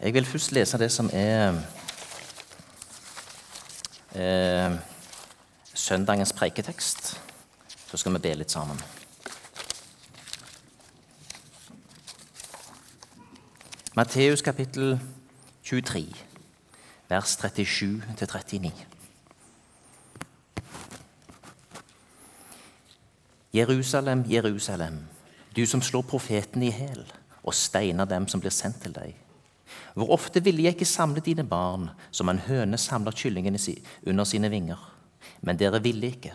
Jeg vil først lese det som er eh, søndagens preiketekst. Så skal vi be litt sammen. Matteus kapittel 23, vers 37-39. Jerusalem, Jerusalem, du som slår profeten i hæl og steiner dem som blir sendt til deg. Hvor ofte ville jeg ikke samle dine barn som en høne samler kyllingene under sine vinger? Men dere ville ikke.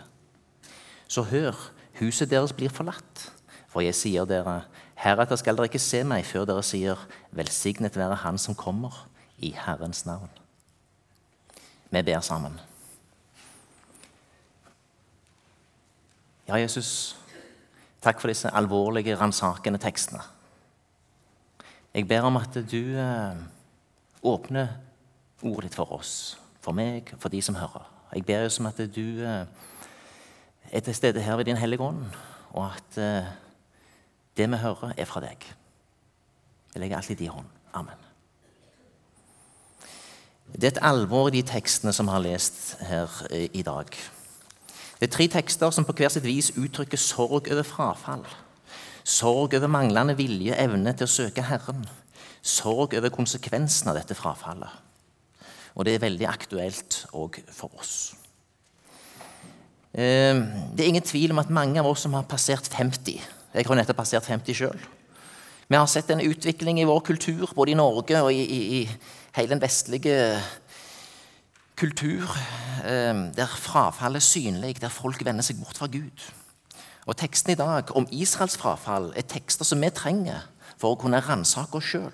Så hør, huset deres blir forlatt. For jeg sier dere, heretter skal dere ikke se meg før dere sier, velsignet være Han som kommer, i Herrens navn. Vi ber sammen. Ja, Jesus, takk for disse alvorlige, ransakende tekstene. Jeg ber om at du eh, åpner ordet ditt for oss, for meg, for de som hører. Jeg ber om at du eh, er til stede her ved Din Hellige Ånd, og at eh, det vi hører, er fra deg. Jeg legger alt i din hånd. Amen. Det er et alvor i de tekstene som vi har lest her i dag. Det er tre tekster som på hver sitt vis uttrykker sorg over frafall. Sorg over manglende vilje, evne til å søke Herren. Sorg over konsekvensen av dette frafallet. Og det er veldig aktuelt òg for oss. Eh, det er ingen tvil om at mange av oss som har passert 50 Jeg har nettopp passert 50 sjøl. Vi har sett en utvikling i vår kultur, både i Norge og i, i, i hele den vestlige kultur, eh, der frafallet er synlig, der folk vender seg bort fra Gud. Og Teksten i dag om Israels frafall er tekster som vi trenger for å kunne ransake oss sjøl.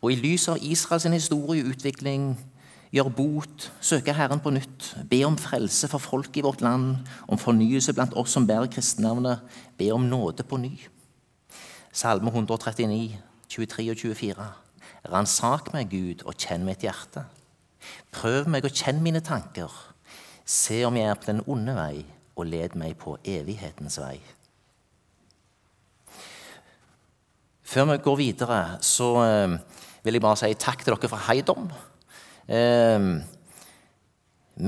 Og i lys av Israels historieutvikling gjør bot, søke Herren på nytt, be om frelse for folk i vårt land, om fornyelse blant oss som bærer kristenavnet, be om nåde på ny. Salme 139, 23 og 24. Ransak meg, Gud, og kjenn mitt hjerte. Prøv meg og kjenn mine tanker. Se om jeg er på den onde vei, og led meg på evighetens vei. Før vi går videre, så eh, vil jeg bare si takk til dere fra Heidom. Eh,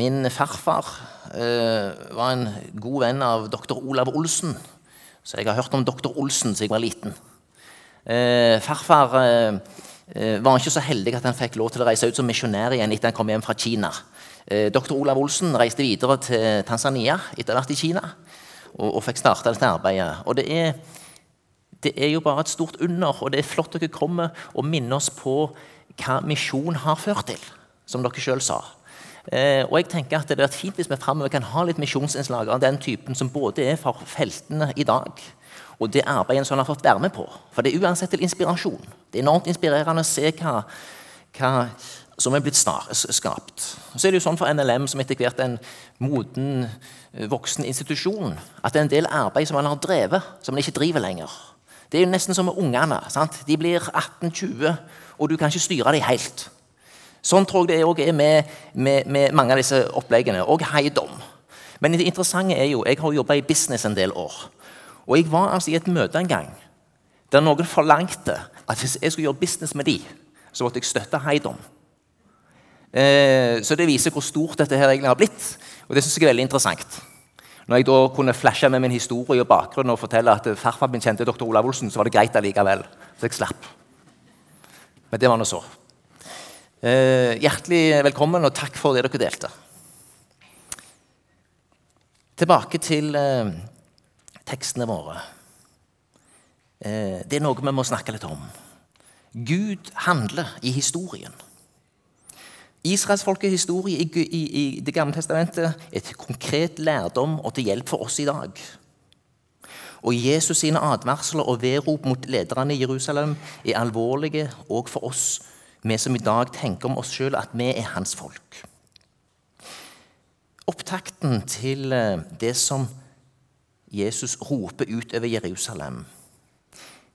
min farfar eh, var en god venn av doktor Olav Olsen, så jeg har hørt om doktor Olsen siden jeg var liten. Farfar var ikke så heldig at han fikk lov til å reise ut som misjonær igjen etter han kom hjem fra Kina. Eh, Dr. Olav Olsen reiste videre til Tanzania etter hvert i Kina og, og fikk starta dette arbeidet. Og det er, det er, jo bare et stort under, og det er flott dere kommer og minner oss på hva misjon har ført til, som dere sjøl sa. Eh, og jeg tenker at Det er fint hvis vi fremover kan ha litt misjonsinnslag av den typen som både er for feltene i dag, og det arbeidet som har fått være med på. For det er uansett til inspirasjon. Det er enormt inspirerende å se hva, hva som er blitt skapt. Så er det jo sånn for NLM, som etter hvert er en moden, eh, voksen institusjon, at det er en del arbeid som man har drevet, som man ikke driver lenger. Det er jo nesten som med ungene. Sant? De blir 18-20, og du kan ikke styre dem helt. Sånn tror jeg det òg er med, med, med, mange av disse oppleggene, og Heidom. Men det interessante er jo, jeg har jobba i business en del år. Og jeg var altså i et møte en gang der noen forlangte at hvis jeg skulle gjøre business med dem, så måtte jeg støtte Heidom. Eh, så det viser hvor stort dette her egentlig har blitt. Og det synes jeg er veldig interessant. Når jeg da kunne flashe med min historie og bakgrunn og fortelle at farfar min kjente dr. Olav Olsen, så var det greit allikevel. Så jeg slapp. Men det var nå så. Eh, hjertelig velkommen, og takk for det dere delte. Tilbake til eh, tekstene våre. Eh, det er noe vi må snakke litt om. Gud handler i historien. Israelsfolkets historie i, i, i, Det gamle testamentet er til konkret lærdom og til hjelp for oss i dag. Og Jesus sine advarsler og vedrop mot lederne i Jerusalem er alvorlige òg for oss, vi som i dag tenker om oss sjøl at vi er hans folk. Opptakten til eh, det som Jesus roper ut over Jerusalem,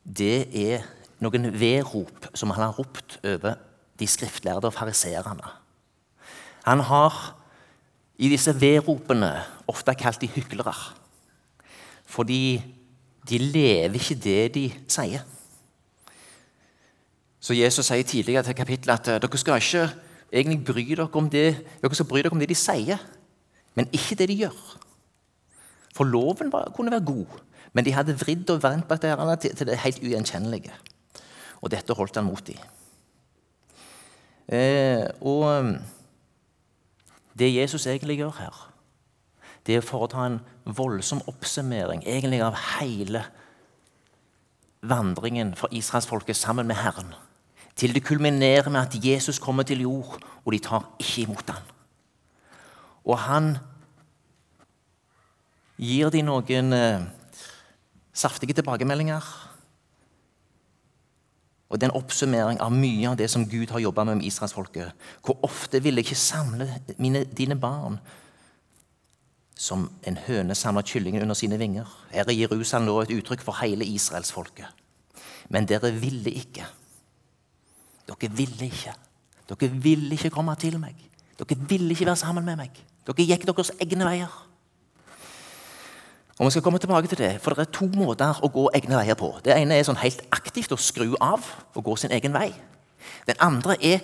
det er noen vedrop som han har ropt over de skriftlærde og fariseerne. Han har i disse vedropene ofte kalt de hyklere. Fordi de lever ikke det de sier. Så Jesus sier tidligere til kapittelet at eh, dere skal ikke egentlig bry dere om det dere skal bry dere om det de sier, men ikke det de gjør. For loven var, kunne være god, men de hadde vridd og vendt bakteriene til, til det helt ugjenkjennelige. Og dette holdt han mot dem. Eh, og det Jesus egentlig gjør her, det er å ta en voldsom oppsummering egentlig av hele vandringen for israelsfolket sammen med Herren. Til det kulminerer med at Jesus kommer til jord, og de tar ikke imot ham. Og han gir dem noen eh, saftige tilbakemeldinger. Og det er en oppsummering av mye av det som Gud har jobba med med israelsfolket. Hvor ofte vil jeg ikke samle mine, dine barn som en høne samler kyllingen under sine vinger? Her er Jerusalem nå et uttrykk for hele israelsfolket. Men dere ville ikke. Dere ville ikke. Dere ville ikke komme til meg. Dere ville ikke være sammen med meg. Dere gikk deres egne veier. Og vi skal komme tilbake til det, for Det er to måter å gå egne veier på. Det ene er sånn helt aktivt å skru av og gå sin egen vei. Den andre er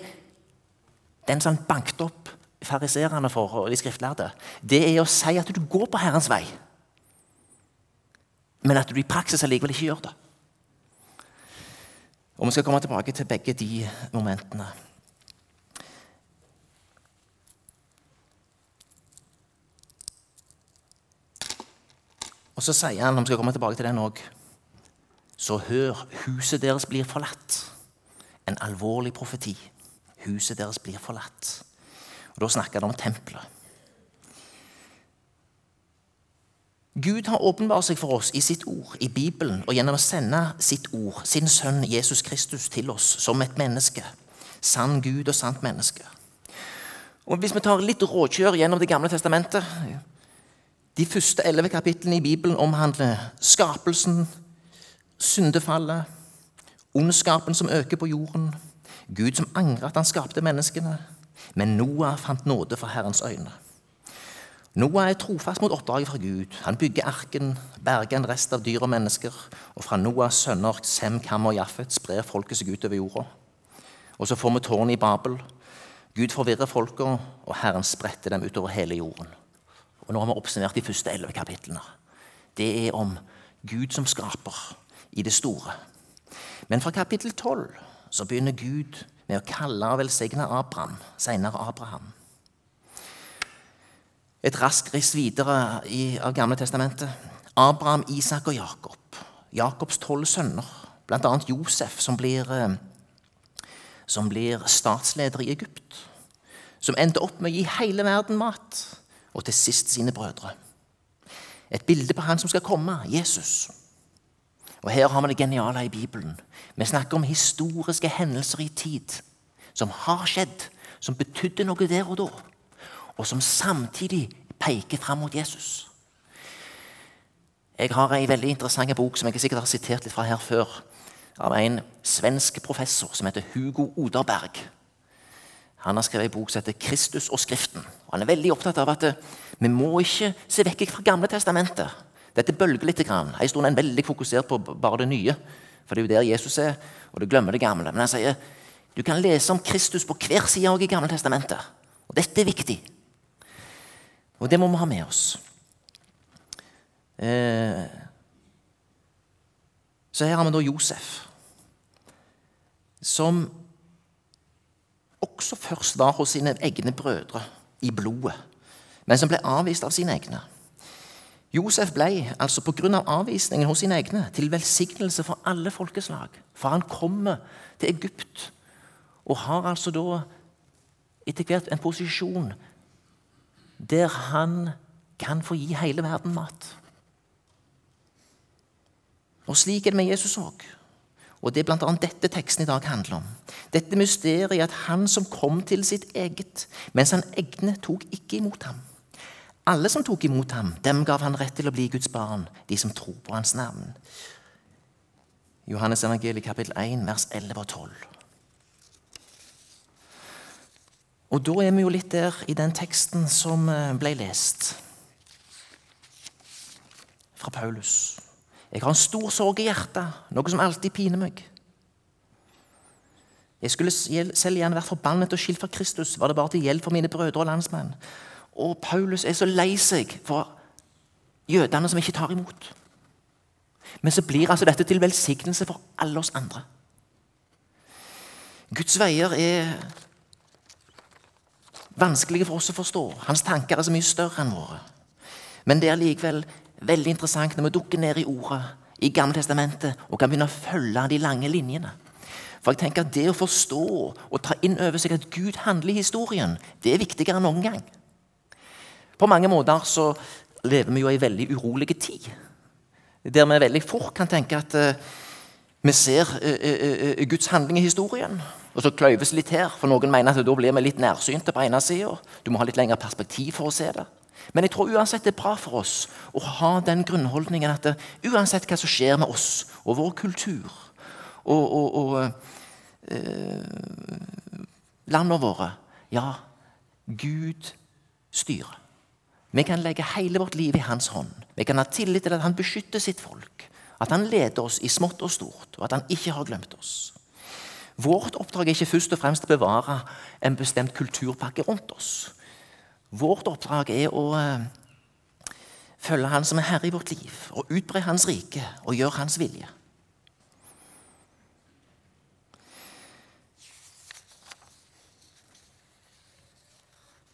den som banket opp fariserene for de skriftlærde. Det er å si at du går på Herrens vei, men at du i praksis allikevel ikke gjør det. Og Vi skal komme tilbake til begge de momentene. Og Så sier han, vi skal komme tilbake til den også, så hør, huset deres blir forlatt. En alvorlig profeti. Huset deres blir forlatt. Og Da snakker han om tempelet. Gud har åpenbart seg for oss i sitt ord, i Bibelen, og gjennom å sende sitt ord, sin sønn Jesus Kristus, til oss som et menneske. Sann Gud og sant menneske. Og Hvis vi tar litt råkjør gjennom Det gamle testamentet De første elleve kapitlene i Bibelen omhandler skapelsen, syndefallet, ondskapen som øker på jorden, Gud som angrer at han skapte menneskene. Men Noah fant nåde for Herrens øyne. Noah er trofast mot oppdraget fra Gud. Han bygger arken, berger en rest av dyr og mennesker. Og fra Noahs sønner Sem, Kam og Jaffet sprer folket seg utover jorda. Og så får vi tårnet i Babel. Gud forvirrer folket, og Herren spretter dem utover hele jorden. Og Nå har vi oppsummert de første elleve kapitlene. Det er om Gud som skaper i det store. Men fra kapittel tolv så begynner Gud med å kalle og velsigne Abraham, senere Abraham. Et raskt riss videre i, av Gamle testamentet. Abraham, Isak og Jakob. Jakobs tolv sønner, bl.a. Josef, som blir, eh, som blir statsleder i Egypt. Som endte opp med å gi hele verden mat, og til sist sine brødre. Et bilde på han som skal komme, Jesus. Og Her har vi det geniale i Bibelen. Vi snakker om historiske hendelser i tid som har skjedd, som betydde noe der og da og som samtidig peker fram mot Jesus. Jeg har ei veldig interessant bok som jeg sikkert har sitert litt fra her før, av en svensk professor som heter Hugo Oderberg. Han har skrevet en bok som heter 'Kristus og Skriften'. Og Han er veldig opptatt av at eh, vi må ikke se vekk fra Gamle testamentet. Dette bølger litt. Grann. En er veldig fokusert på bare det nye, for det er jo der Jesus er, og du glemmer det gamle. Men han sier du kan lese om Kristus på hver side i Gamle testamentet. Og dette er viktig. Og det må vi ha med oss. Eh, så her har vi da Josef, som også først var hos sine egne brødre i blodet, men som ble avvist av sine egne. Josef ble altså pga. Av avvisningen hos sine egne til velsignelse for alle folkeslag. For han kommer til Egypt og har altså da etter hvert en posisjon der han kan få gi hele verden mat. Og Slik er det med Jesus òg. Og Det er bl.a. dette teksten i dag handler om. Dette mysteriet at han som kom til sitt eget, mens han egne tok ikke imot ham. Alle som tok imot ham, dem gav han rett til å bli Guds barn, de som tror på hans navn. Johannes evangeliet kapittel 1, vers 11 og 12. Og da er vi jo litt der i den teksten som eh, ble lest fra Paulus. Jeg har en stor sorg i hjertet, noe som alltid piner meg. Jeg skulle selv gjerne vært forbannet og skilt fra Kristus. Var det bare til hjelp for mine brødre og landsmenn? Og Paulus er så lei seg for jødene som ikke tar imot. Men så blir altså dette til velsignelse for alle oss andre. Guds veier er vanskelige for oss å forstå. Hans tanker er så mye større enn våre. Men det er likevel veldig interessant når vi dukker ned i ordet i Gamle Testamentet og kan begynne å følge de lange linjene. For jeg tenker at Det å forstå og ta inn over seg at Gud handler i historien, det er viktigere enn noen gang. På mange måter så lever vi jo i en veldig urolig tid. Der vi veldig fort kan tenke at uh, vi ser uh, uh, Guds handling i historien. Og så kløyves litt her, for noen mener at da blir vi litt nærsynte på ene sida. Du må ha litt lengre perspektiv for å se det. Men jeg tror uansett det er bra for oss å ha den grunnholdningen at det, uansett hva som skjer med oss og vår kultur og, og, og eh, landene våre Ja, Gud styrer. Vi kan legge hele vårt liv i hans hånd. Vi kan ha tillit til at han beskytter sitt folk. At han leder oss i smått og stort, og at han ikke har glemt oss. Vårt oppdrag er ikke først og fremst å bevare en bestemt kulturpakke rundt oss. Vårt oppdrag er å eh, følge Han som er herre i vårt liv, og utbre Hans rike og gjøre Hans vilje.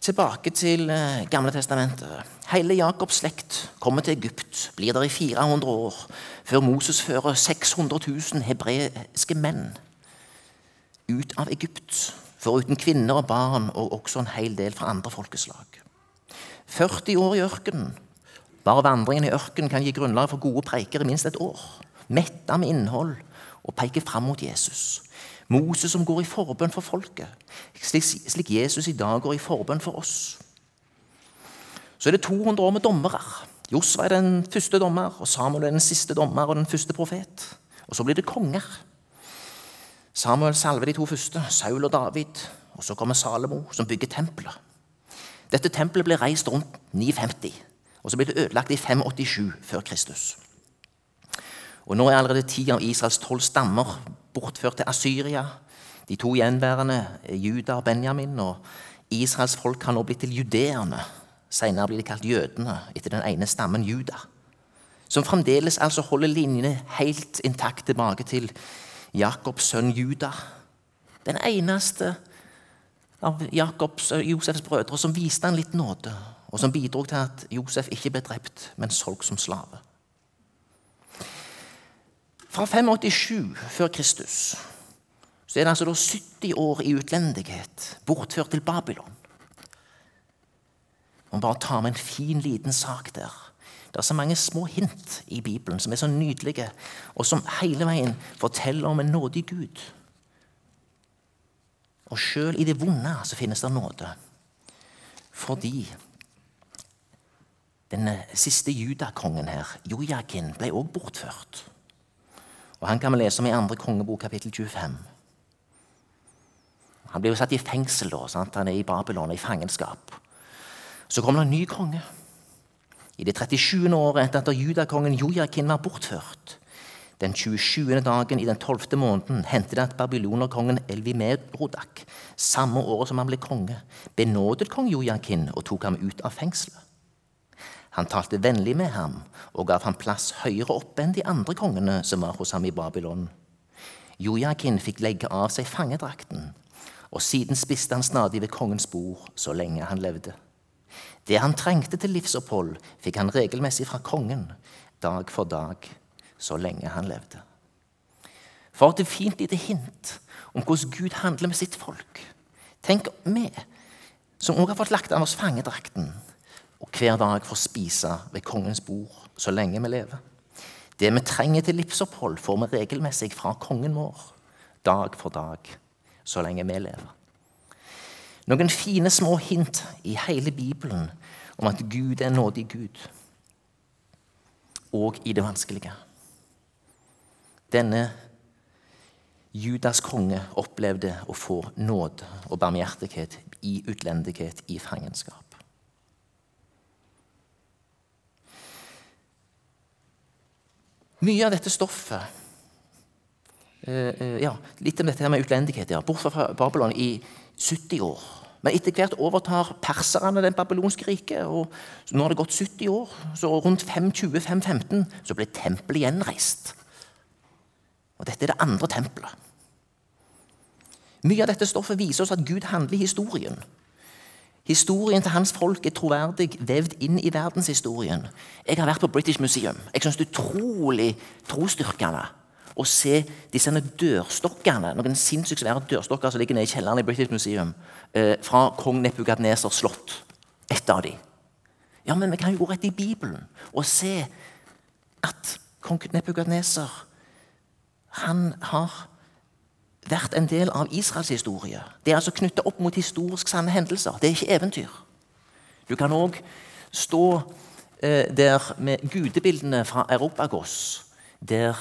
Tilbake til eh, Gamle testamentet. Hele Jakobs slekt kommer til Egypt, blir der i 400 år, før Moses fører 600 000 hebreiske menn ut av Egypt, foruten kvinner og barn og også en hel del fra andre folkeslag. 40 år i ørkenen. Bare vandringen i ørkenen kan gi grunnlag for gode preiker i minst et år. Metta med innhold og peker fram mot Jesus. Moses som går i forbønn for folket, slik Jesus i dag går i forbønn for oss. Så er det 200 år med dommere. Josva er den første dommer, og Samuel er den siste dommer og den første profet. Og så blir det konger. Samuel salver de to første, Saul og David. Og så kommer Salomo, som bygger tempelet. Dette tempelet ble reist rundt 950, og så ble det ødelagt i 587 før Kristus. Og Nå er allerede ti av Israels tolv stammer bortført til Asyria. De to gjenværende er Juda og Benjamin. og Israels folk har nå blitt til judeerne. Senere blir de kalt jødene etter den ene stammen Juda. Som fremdeles altså holder linjene helt intakt tilbake til Jakobs sønn Juda. Den eneste av Jakobs og Josefs brødre som viste han litt nåde, og som bidro til at Josef ikke ble drept, men solgt som slave. Fra 587 før Kristus så er det altså 70 år i utlendighet, bortført til Babylon. Man bare tar med en fin, liten sak der. Det er så mange små hint i Bibelen som er så nydelige, og som hele veien forteller om en nådig Gud. Og sjøl i det vonde så finnes det nåde. Fordi den siste judakongen her, Jojakin, ble også bortført. Og Han kan vi lese om i andre kongebok, kapittel 25. Han blir jo satt i fengsel da, sant? han er i Babylon, i fangenskap. Så kommer det en ny konge. I det 37. året etter at judakongen Jojakin var bortført, den 27. dagen i den 12. måneden, hendte det at babylonerkongen Elvimerodak, samme året som han ble konge, benådet kong Jojakin og tok ham ut av fengselet. Han talte vennlig med ham og gav ham plass høyere oppe enn de andre kongene som var hos ham i Babylon. Jojakin fikk legge av seg fangedrakten, og siden spiste han stadig ved kongens bord så lenge han levde. Det han trengte til livsopphold, fikk han regelmessig fra kongen, dag for dag, så lenge han levde. For et fint lite hint om hvordan Gud handler med sitt folk. Tenk vi, som også har fått lagt av oss fangedrakten, og hver dag får spise ved kongens bord så lenge vi lever. Det vi trenger til livsopphold, får vi regelmessig fra kongen vår, dag for dag, så lenge vi lever. Noen fine små hint i hele Bibelen om at Gud er en nådig Gud, og i det vanskelige. Denne Judas konge opplevde å få nåde og barmhjertighet i utlendighet, i fangenskap. Mye av dette stoffet eh, ja, Litt om dette her med utlendighet. ja, Bort fra Babylon i 70 år. Men etter hvert overtar perserne det babylonske riket. og Nå har det gått 70 år, så rundt 520-515 så ble tempelet gjenreist. Og Dette er det andre tempelet. Mye av dette stoffet viser oss at Gud handler i historien. Historien til hans folk er troverdig vevd inn i verdenshistorien. Jeg har vært på British Museum. Jeg syns det er utrolig trosstyrkende å se disse dørstokkene, noen sinnssykt svære dørstokker som ligger nede i kjelleren i British Museum, eh, fra kong Nebukadnesers slott. Ett av de. Ja, men vi kan jo gå rett i Bibelen og se at kong Nebukadneser han har vært en del av Israels historie. Det er altså knytta opp mot historisk sanne hendelser. Det er ikke eventyr. Du kan òg stå eh, der med gudebildene fra Europagos, der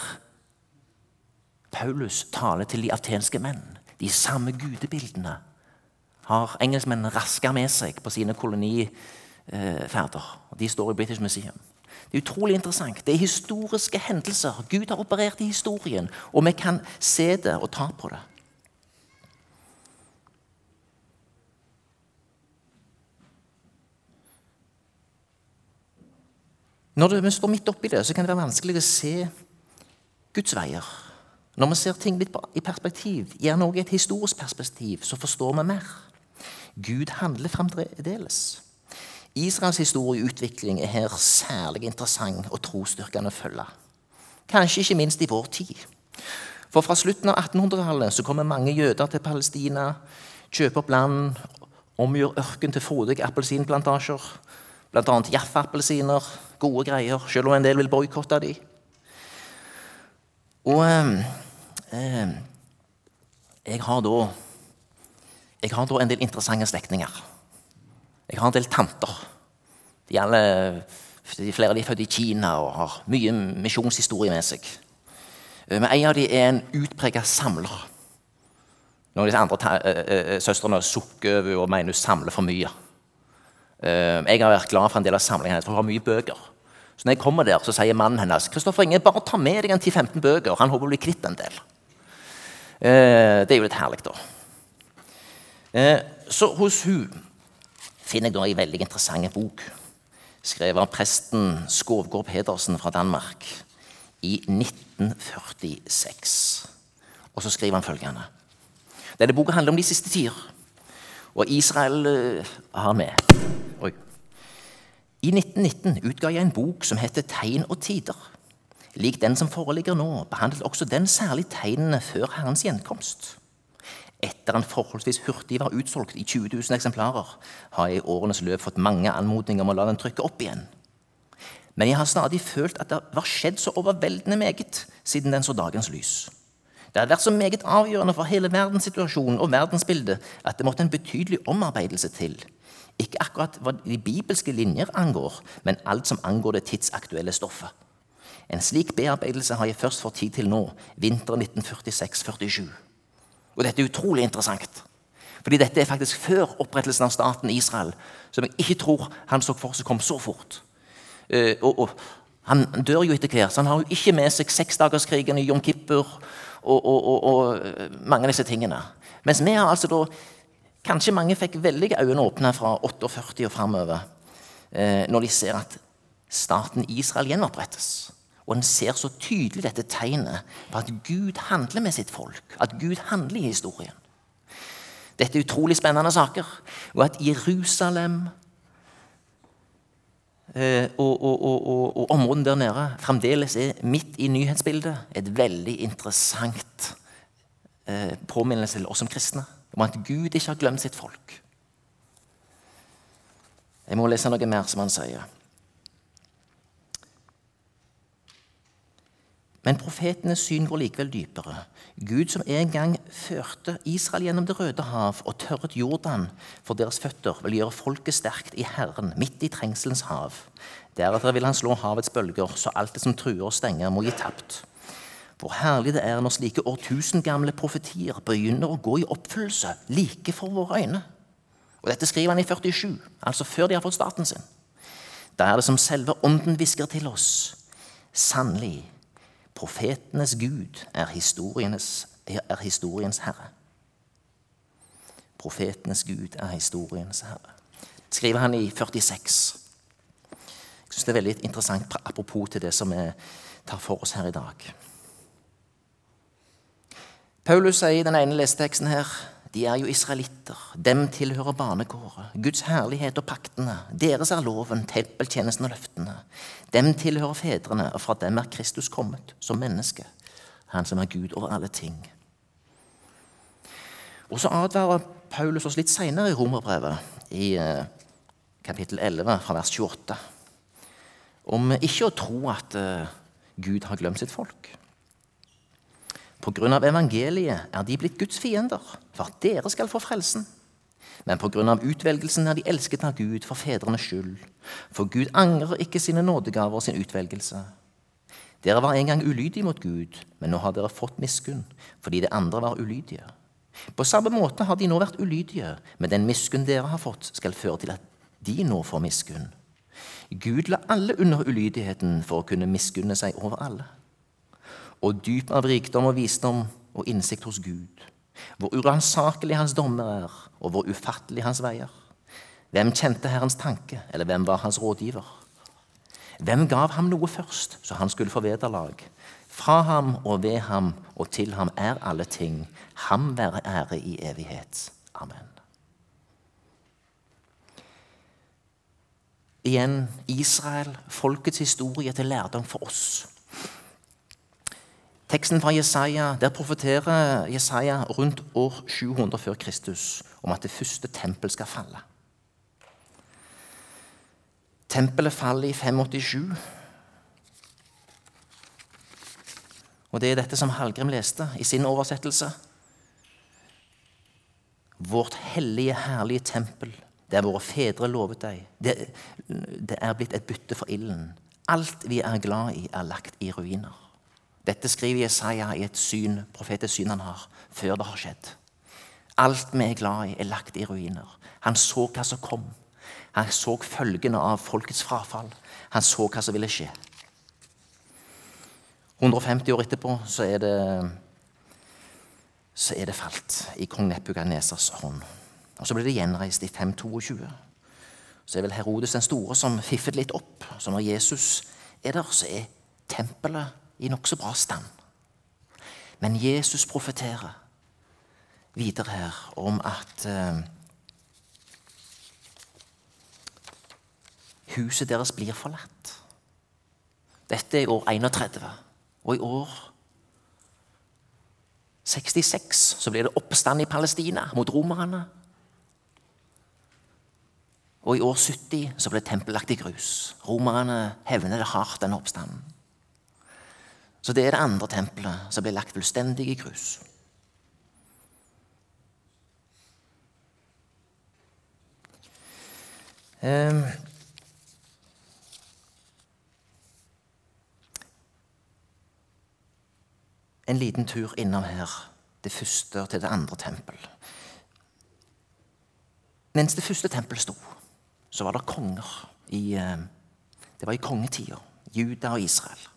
Paulus taler til de atenske menn. De samme gudebildene har engelskmennene raska med seg på sine koloniferder. De står i British Museum. Det er utrolig interessant. Det er historiske hendelser. Gud har operert i historien, og vi kan se det og ta på det. Når vi står midt oppi det, så kan det være vanskelig å se Guds veier. Når vi ser ting litt i perspektiv, gjerne også et historisk perspektiv, så forstår vi mer. Gud handler fremdeles. Israels historieutvikling er her særlig interessant og trosstyrkende å følge. Kanskje ikke minst i vår tid. For fra slutten av 1800-tallet så kommer mange jøder til Palestina, kjøper opp land, omgjør ørken til frodige appelsinplantasjer. Bl.a. Jaffa-appelsiner. Gode greier, selv om en del vil boikotte dem. Og eh, eh, jeg har da Jeg har da en del interessante slektninger. Jeg har en del tanter. De, alle, flere av de er født i Kina og har mye misjonshistorie med seg. Eh, men en av dem er en utpreget samler. Noen av disse andre uh, søstrene sukker over og mener hun samler for mye. jeg har vært glad for en del av samlingen hennes, for hun har mye bøker. Så når jeg kommer der, så sier mannen hennes Kristoffer Inge, bare ta med deg en 10-15 bøker. Han håper å bli kvitt en del. det er jo litt herlig, da. så hos hun finner jeg da en veldig interessant bok skrevet av presten Skovgård Pedersen fra Danmark i 1946. Og så skriver han følgende Denne boka handler om de siste tider. Og Israel uh, har med. I 1919 utga jeg en bok som heter 'Tegn og tider'. Lik den som foreligger nå, behandlet også den særlig tegnene før Herrens gjenkomst etter en forholdsvis hurtig var utsolgt i 20 000 eksemplarer, har jeg i årenes løp fått mange anmodninger om å la den trykke opp igjen. Men jeg har stadig følt at det var skjedd så overveldende meget siden den så dagens lys. Det hadde vært så meget avgjørende for hele verdenssituasjonen og verdensbildet at det måtte en betydelig omarbeidelse til. Ikke akkurat hva de bibelske linjer angår, men alt som angår det tidsaktuelle stoffet. En slik bearbeidelse har jeg først fått tid til nå, vinteren 1946-47. Og dette er utrolig interessant. Fordi dette er faktisk før opprettelsen av staten Israel, som jeg ikke tror han så for seg kom så fort. Uh, og, og, Han dør jo etter hvert, så han har jo ikke med seg seksdagerskrigen i Jom Kippur og, og, eh, mange av disse tingene. Mens vi har altså da Kanskje mange fikk veldig øynene åpne fra 48 og framover uh, når de ser at staten Israel gjenopprettes. Og en ser så tydelig dette tegnet på at Gud handler med sitt folk. At Gud handler i historien. Dette er utrolig spennende saker. Og at Jerusalem eh, og, og, og, og områdene der nede fremdeles er midt i nyhetsbildet. Et veldig interessant eh, påminnelse til oss som kristne om at Gud ikke har glemt sitt folk. Jeg må lese noe mer, som han sier. Men profetenes syn går likevel dypere. Gud som en gang førte Israel gjennom Det røde hav og tørret Jordan for deres føtter, vil gjøre folket sterkt i Herren, midt i trengselens hav. Deretter vil han slå havets bølger, så alt det som truer og stenger, må gi tapt. Hvor herlig det er når slike årtusengamle profetier begynner å gå i oppfyllelse like for våre øyne. Og Dette skriver han i 47, altså før de har fått staten sin. Da er det som selve ånden hvisker til oss. Sannelig, Profetenes Gud er historiens, er historiens herre. Profetenes Gud er historiens herre. Det skriver han i 46. Jeg synes Det er veldig interessant apropos til det som vi tar for oss her i dag. Paulus sier i den ene leseteksten her de er jo israelitter. Dem tilhører barnekåret. Guds herlighet og paktene. Deres er loven, tempeltjenesten og løftene. Dem tilhører fedrene, og fra dem er Kristus kommet som menneske. Han som er Gud over alle ting. Og så advarer Paulus oss litt seinere i Romerbrevet, i eh, kapittel 11, fra vers 28, om ikke å tro at eh, Gud har glemt sitt folk. Pga. evangeliet er de blitt Guds fiender, for at dere skal få frelsen. Men pga. utvelgelsen er de elsket av Gud for fedrenes skyld. For Gud angrer ikke sine nådegaver og sin utvelgelse. Dere var en gang ulydige mot Gud, men nå har dere fått miskunn, fordi det andre var ulydige. På samme måte har de nå vært ulydige, men den miskunn dere har fått, skal føre til at de nå får miskunn. Gud la alle under ulydigheten for å kunne miskunne seg over alle og dyp av rikdom og visdom og innsikt hos Gud. Hvor uransakelig hans dommer er, og hvor ufattelig hans veier. Hvem kjente Herrens tanke, eller hvem var hans rådgiver? Hvem gav ham noe først, så han skulle få vederlag? Fra ham og ved ham og til ham er alle ting. Ham være ære i evighet. Amen. Igjen Israel, folkets historie til lærdom for oss. Teksten fra Jesaja, Der profeterer Jesaja rundt år 700 før Kristus om at det første tempel skal falle. Tempelet faller i 587. Og det er dette som Hallgrim leste i sin oversettelse. Vårt hellige, herlige tempel, der våre fedre lovet deg, det, det er blitt et bytte for ilden. Alt vi er glad i, er lagt i ruiner. Dette skriver Jesaja i et syn, profetens syn han har, før det har skjedd. Alt vi er glad i, er lagt i ruiner. Han så hva som kom. Han så følgene av folkets frafall. Han så hva som ville skje. 150 år etterpå så er det, så er det falt i kong Nebukanesers hånd. Og Så blir det gjenreist i 522. Så er vel Herodes den store som fiffet litt opp. Så når Jesus er der, så er tempelet i nokså bra stand. Men Jesus profeterer videre her om at uh, huset deres blir forlatt. Dette er år 31. Og i år 66 så blir det oppstand i Palestina mot romerne. Og i år 70 så ble tempelet lagt i grus. Romerne hevner det hardt, denne oppstanden. Så det er det andre tempelet som blir lagt fullstendig i grus. Um, en liten tur innom her, det første til det andre tempel. Mens det første tempelet sto, så var det konger i ehm, Det var i kongetida. Juda og Israel.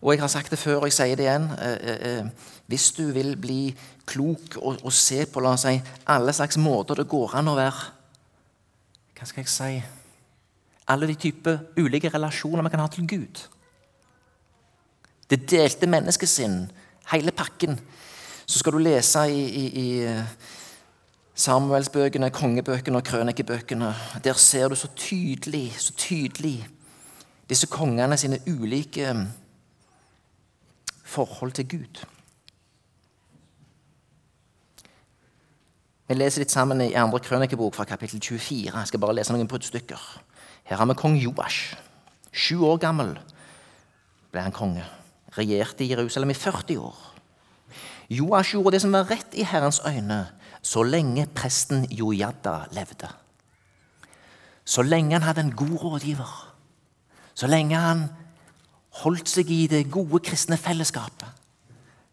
Og jeg har sagt det før, og jeg sier det igjen. Eh, eh, eh, hvis du vil bli klok og, og se på la oss si, alle slags måter det går an å være Hva skal jeg si Alle de typer ulike relasjoner vi kan ha til Gud. Det delte menneskesinn, hele pakken. Så skal du lese i, i, i Samuelsbøkene, kongebøkene og krønikebøkene. Der ser du så tydelig, så tydelig disse kongene sine ulike forhold til Gud. Vi leser litt sammen i andre krønikebok fra kapittel 24. Jeg skal bare lese noen bruddstykker. Her har vi kong Joash. Sju år gammel ble han konge. Regjerte i Jerusalem i 40 år. Joash gjorde det som var rett i Herrens øyne, så lenge presten Jojada levde. Så lenge han hadde en god rådgiver, så lenge han holdt seg i det gode kristne fellesskapet.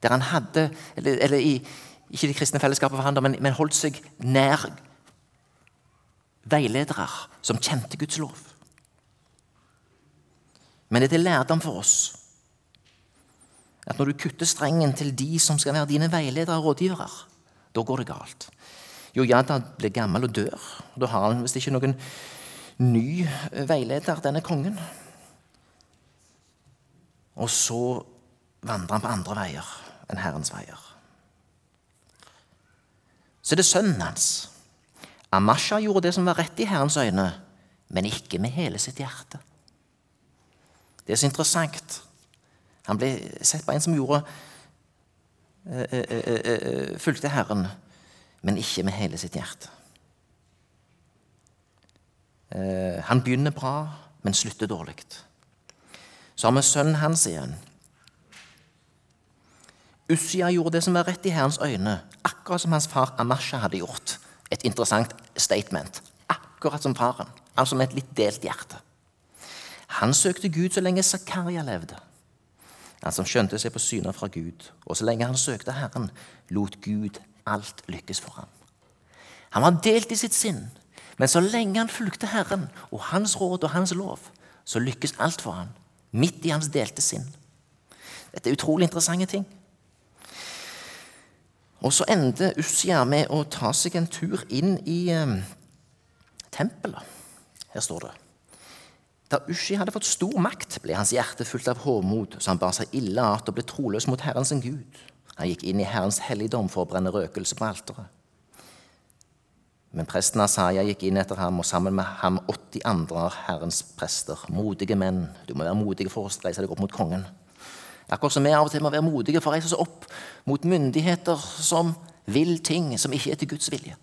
Der han hadde Eller, eller i, ikke det kristne fellesskapet for han, men, men holdt seg nær veiledere som kjente Guds lov. Men det er til lærdom for oss at når du kutter strengen til de som skal være dine veiledere og rådgivere, da går det galt. Jo, Jada blir gammel og dør. Da har han visst ikke noen ny veileder, denne kongen. Og så vandrer han på andre veier enn Herrens veier. Så det er sønnen hans. Amasha gjorde det som var rett i Herrens øyne, men ikke med hele sitt hjerte. Det er så interessant. Han ble sett på en som gjorde uh, uh, uh, fulgte Herren, men ikke med hele sitt hjerte. han begynner bra, men slutter dårlig. Så har vi sønnen hans igjen. Ussia gjorde det som var rett i Herrens øyne, akkurat som hans far Amasha hadde gjort. Et interessant statement. Akkurat som faren, altså med et litt delt hjerte. Han søkte Gud så lenge Zakaria levde. Han som skjønte seg på syner fra Gud. Og så lenge han søkte Herren, lot Gud alt lykkes for ham. Han var delt i sitt sinn, men så lenge han fulgte Herren og hans råd og hans lov, så lykkes alt for ham, midt i hans delte sinn. Dette er utrolig interessante ting. Og så ender Ussia med å ta seg en tur inn i eh, tempelet. Her står det da Ushi hadde fått stor makt, ble hans hjerte fullt av håmod, så han bar seg ille at og ble troløs mot Herren sin Gud. Han gikk inn i Herrens helligdom for å brenne røkelse på alteret. Men presten Asaya gikk inn etter ham, og sammen med ham 80 andre av Herrens prester. Modige menn. Du må være modig for å reise deg opp mot kongen. Akkurat som vi av og til må være modige for å reise oss opp mot myndigheter som vil ting som ikke er til Guds vilje.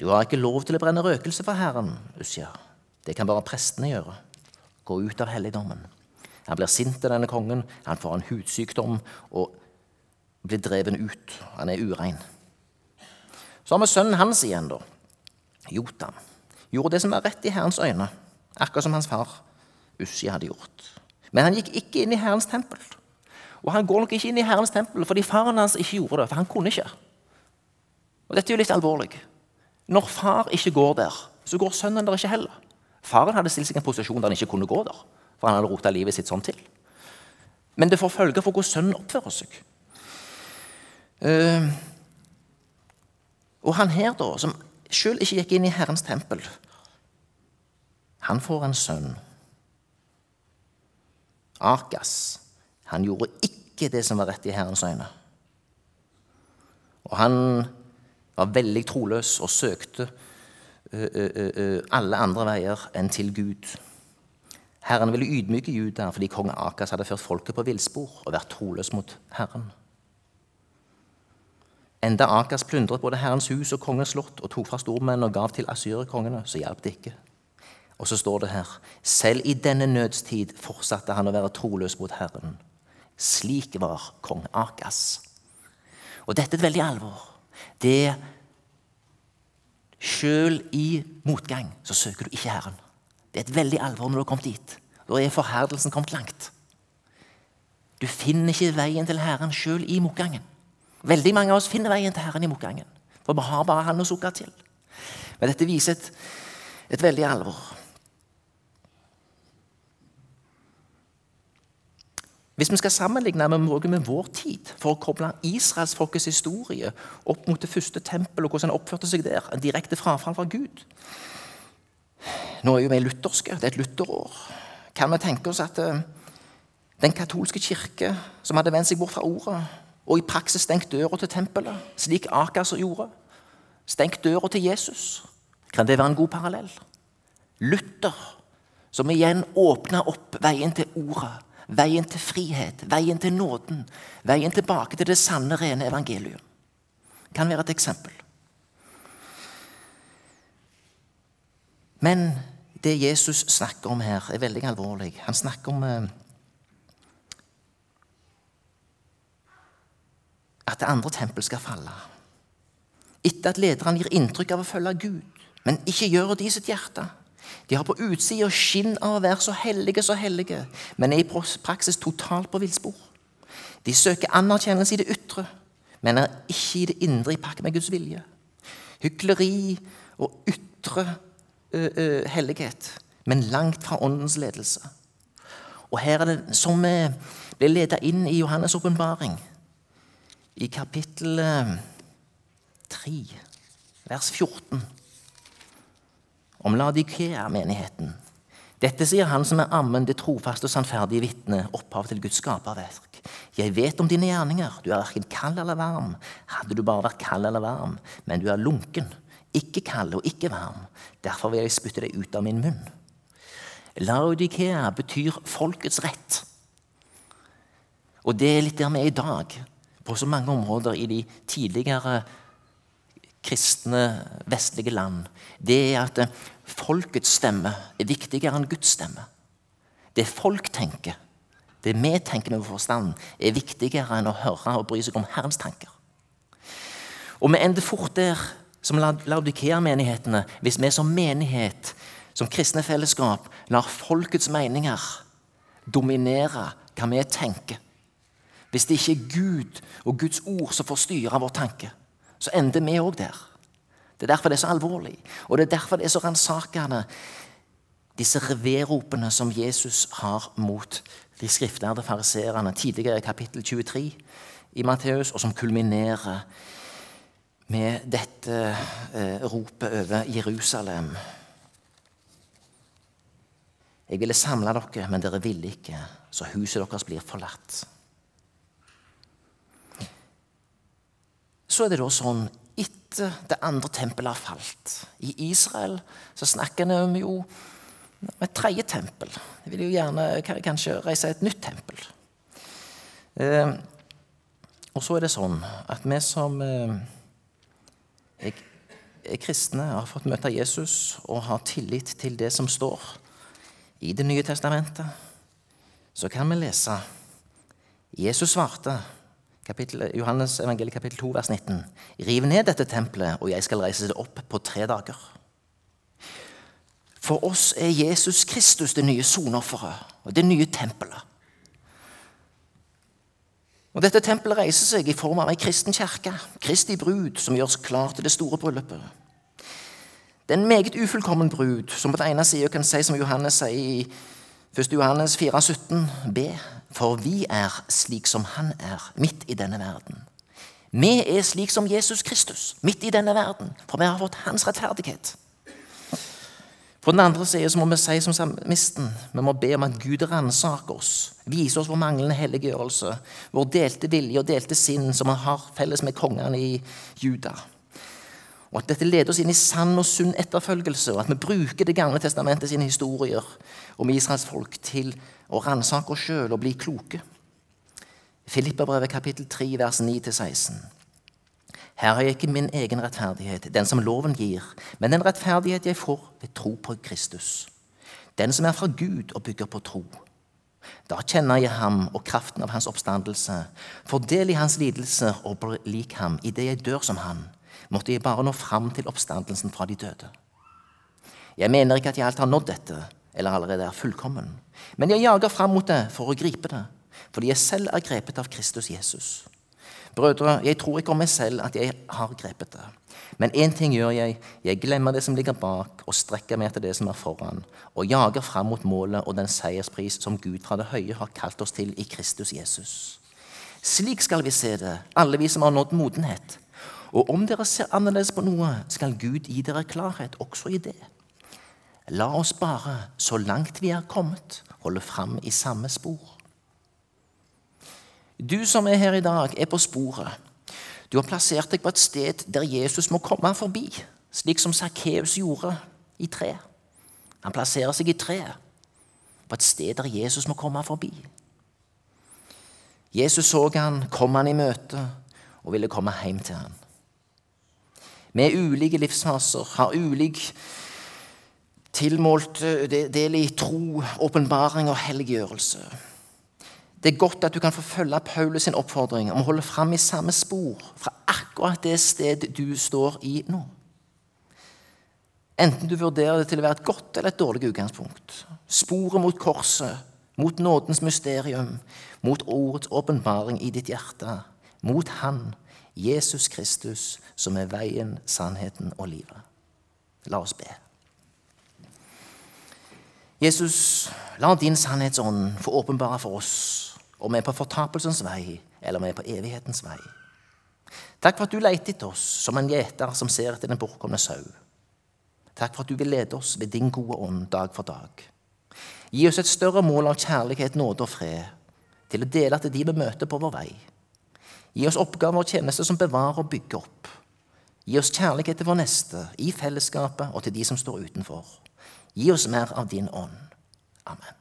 Du har ikke lov til å brenne røkelse for Herren, Usja. Det kan bare prestene gjøre. Gå ut av helligdommen. Han blir sint av denne kongen, han får en hudsykdom og blir dreven ut. Han er urein. Så har vi sønnen hans igjen, da. Jotam. Gjorde det som var rett i Herrens øyne, akkurat som hans far Ussi hadde gjort. Men han gikk ikke inn i Herrens tempel. Og han går nok ikke inn i Herrens tempel fordi faren hans ikke gjorde det, for han kunne ikke. Og Dette er jo litt alvorlig. Når far ikke går der, så går sønnen der ikke heller. Faren hadde stilt seg i en posisjon der han ikke kunne gå der, for han hadde rota livet sitt sånn til. Men det får følger for hvordan sønnen oppfører seg. Uh, og han her, da, som sjøl ikke gikk inn i Herrens tempel, han får en sønn. Akas. Han gjorde ikke det som var rett i Herrens øyne. Og han var veldig troløs og søkte alle andre veier enn til Gud. Herren ville ydmyke Juda fordi kong Akas hadde ført folket på villspor og vært troløs mot Herren. Enda Akas plyndret både Herrens hus og kongens slott og tok fra stormenn og gav til asyrerkongene, så hjalp det ikke. Og så står det her selv i denne nødstid fortsatte han å være troløs mot Herren. Slik var kong Akas. Og dette er et veldig alvor det Sjøl i motgang så søker du ikke Herren. Det er et veldig alvor når du har kommet dit. Da er forherdelsen kommet langt. Du finner ikke veien til Herren sjøl i motgangen. Veldig mange av oss finner veien til Herren i motgangen. For vi har bare Han å sukke til. Men dette viser et, et veldig alvor. Hvis vi skal sammenligne med, med vår tid for å koble israelsfolkets historie opp mot det første tempelet og hvordan han oppførte seg der, en direkte frafall fra Gud Nå er jo vi lutherske, det er et lutherår. Kan vi tenke oss at uh, den katolske kirke, som hadde vendt seg bort fra ordet, og i praksis stengt døra til tempelet, slik Akas gjorde, stengt døra til Jesus, kan det være en god parallell? Luther, som igjen åpna opp veien til ordet Veien til frihet, veien til nåden, veien tilbake til det sanne, rene evangelium. Kan være et eksempel. Men det Jesus snakker om her, er veldig alvorlig. Han snakker om at det andre tempel skal falle. Etter at lederne gir inntrykk av å følge Gud, men ikke gjør det i sitt hjerte. De har på utsida skinn av å være så hellige, så hellige, men er i praksis totalt på villspor. De søker anerkjennelse i det ytre, men er ikke i det indre i pakke med Guds vilje. Hykleri og ytre ø, ø, hellighet, men langt fra åndens ledelse. Og her er det som vi blir ledet inn i Johannes' åpenbaring, i kapittel 3, vers 14, om Ladikea-menigheten. Dette sier han som er ammen, det trofaste og sannferdige vitne, opphav til Guds skaperverk. Jeg vet om dine gjerninger, du er verken kald eller varm. Hadde du bare vært kald eller varm, men du er lunken, ikke kald og ikke varm. Derfor vil jeg spytte deg ut av min munn. Laudikea betyr folkets rett. Og det er litt der vi er i dag, på så mange områder i de tidligere kristne vestlige land. Det er at folkets stemme er viktigere enn Guds stemme. Det folk tenker, det vi tenker med vår forstand, er viktigere enn å høre og bry seg om Herrens tanker. Og vi ender fort der, som Laudikea-menighetene, hvis vi som menighet, som kristne fellesskap, lar folkets meninger dominere hva vi tenker. Hvis det ikke er Gud og Guds ord som får styre vår tanke, så ender vi òg der. Det er derfor det er så alvorlig, og det er derfor det er så ransakende, disse reveropene som Jesus har mot de skriftlærde fariseerne tidligere i kapittel 23 i Matteus, og som kulminerer med dette eh, ropet over Jerusalem. Jeg ville samle dere, men dere ville ikke, så huset deres blir forlatt. Så er det da sånn etter det andre tempelet har falt I Israel så snakker vi om jo et tredje tempel. De vil jo gjerne kanskje reise et nytt tempel. Eh, og så er det sånn at vi som eh, er, er kristne, har fått møte Jesus og har tillit til det som står i Det nye testamentet, så kan vi lese Jesus svarte kapittel, Johannes evangeliet kapittel 2, vers 19. Riv ned dette tempelet, og jeg skal reise det opp på tre dager. For oss er Jesus Kristus det nye sonofferet og det nye tempelet. Og Dette tempelet reiser seg i form av ei kristen kirke, Kristi brud, som gjøres klar til det store bryllupet. Det er en meget ufullkommen brud, som på den ene sida kan si som Johannes sier i 1. Johannes 4, 17, b. For vi er slik som Han er, midt i denne verden. Vi er slik som Jesus Kristus, midt i denne verden, for vi har fått Hans rettferdighet. På den andre siden må vi si som samisten, vi må be om at Gud ransaker oss, viser oss vår manglende helliggjørelse, vår delte vilje og delte sinn som vi har felles med kongene i Juda. Og At dette leder oss inn i sann og sunn etterfølgelse, og at vi bruker Det gamle testamentet sine historier om Israels folk til å ransake oss sjøl og bli kloke. Filippabrevet kapittel 3, vers 9-16. Her har jeg ikke min egen rettferdighet, den som loven gir, men den rettferdighet jeg får ved tro på Kristus. Den som er fra Gud og bygger på tro. Da kjenner jeg ham og kraften av hans oppstandelse, Fordel i hans lidelser og blir lik ham idet jeg dør som han. Måtte jeg bare nå fram til oppstandelsen fra de døde. Jeg mener ikke at jeg alt har nådd dette, eller allerede er fullkommen, men jeg jager fram mot det for å gripe det, fordi jeg selv er grepet av Kristus Jesus. Brødre, jeg tror ikke om meg selv at jeg har grepet det. Men én ting gjør jeg. Jeg glemmer det som ligger bak, og strekker meg etter det som er foran, og jager fram mot målet og den seierspris som Gud fra det høye har kalt oss til i Kristus Jesus. Slik skal vi se det, alle vi som har nådd modenhet. Og om dere ser annerledes på noe, skal Gud gi dere klarhet også i det. La oss bare, så langt vi er kommet, holde fram i samme spor. Du som er her i dag, er på sporet. Du har plassert deg på et sted der Jesus må komme forbi, slik som Sakkeus gjorde i tre. Han plasserer seg i treet, på et sted der Jesus må komme forbi. Jesus så han, kom han i møte og ville komme hjem til han. Vi er ulike livsfaser, har ulik tilmålt eh, del i tro, åpenbaring og helliggjørelse. Det er godt at du kan få følge Paulus sin oppfordring om å holde fram i samme spor fra akkurat det sted du står i nå. Enten du vurderer det til å være et godt eller et dårlig utgangspunkt. Sporet mot korset, mot nådens mysterium, mot ordets åpenbaring i ditt hjerte. Mot Han, Jesus Kristus, som er veien, sannheten og livet. La oss be. Jesus, la din sannhetsånd få åpenbare for oss om vi er på fortapelsens vei eller om vi er på evighetens vei. Takk for at du leter etter oss som en gjeter som ser etter den bortkomne sau. Takk for at du vil lede oss ved din gode ånd dag for dag. Gi oss et større mål av kjærlighet, nåde og fred til å dele til de vi møter på vår vei. Gi oss oppgaver og tjenester som bevarer og bygger opp. Gi oss kjærlighet til vår neste, i fellesskapet og til de som står utenfor. Gi oss mer av din ånd. Amen.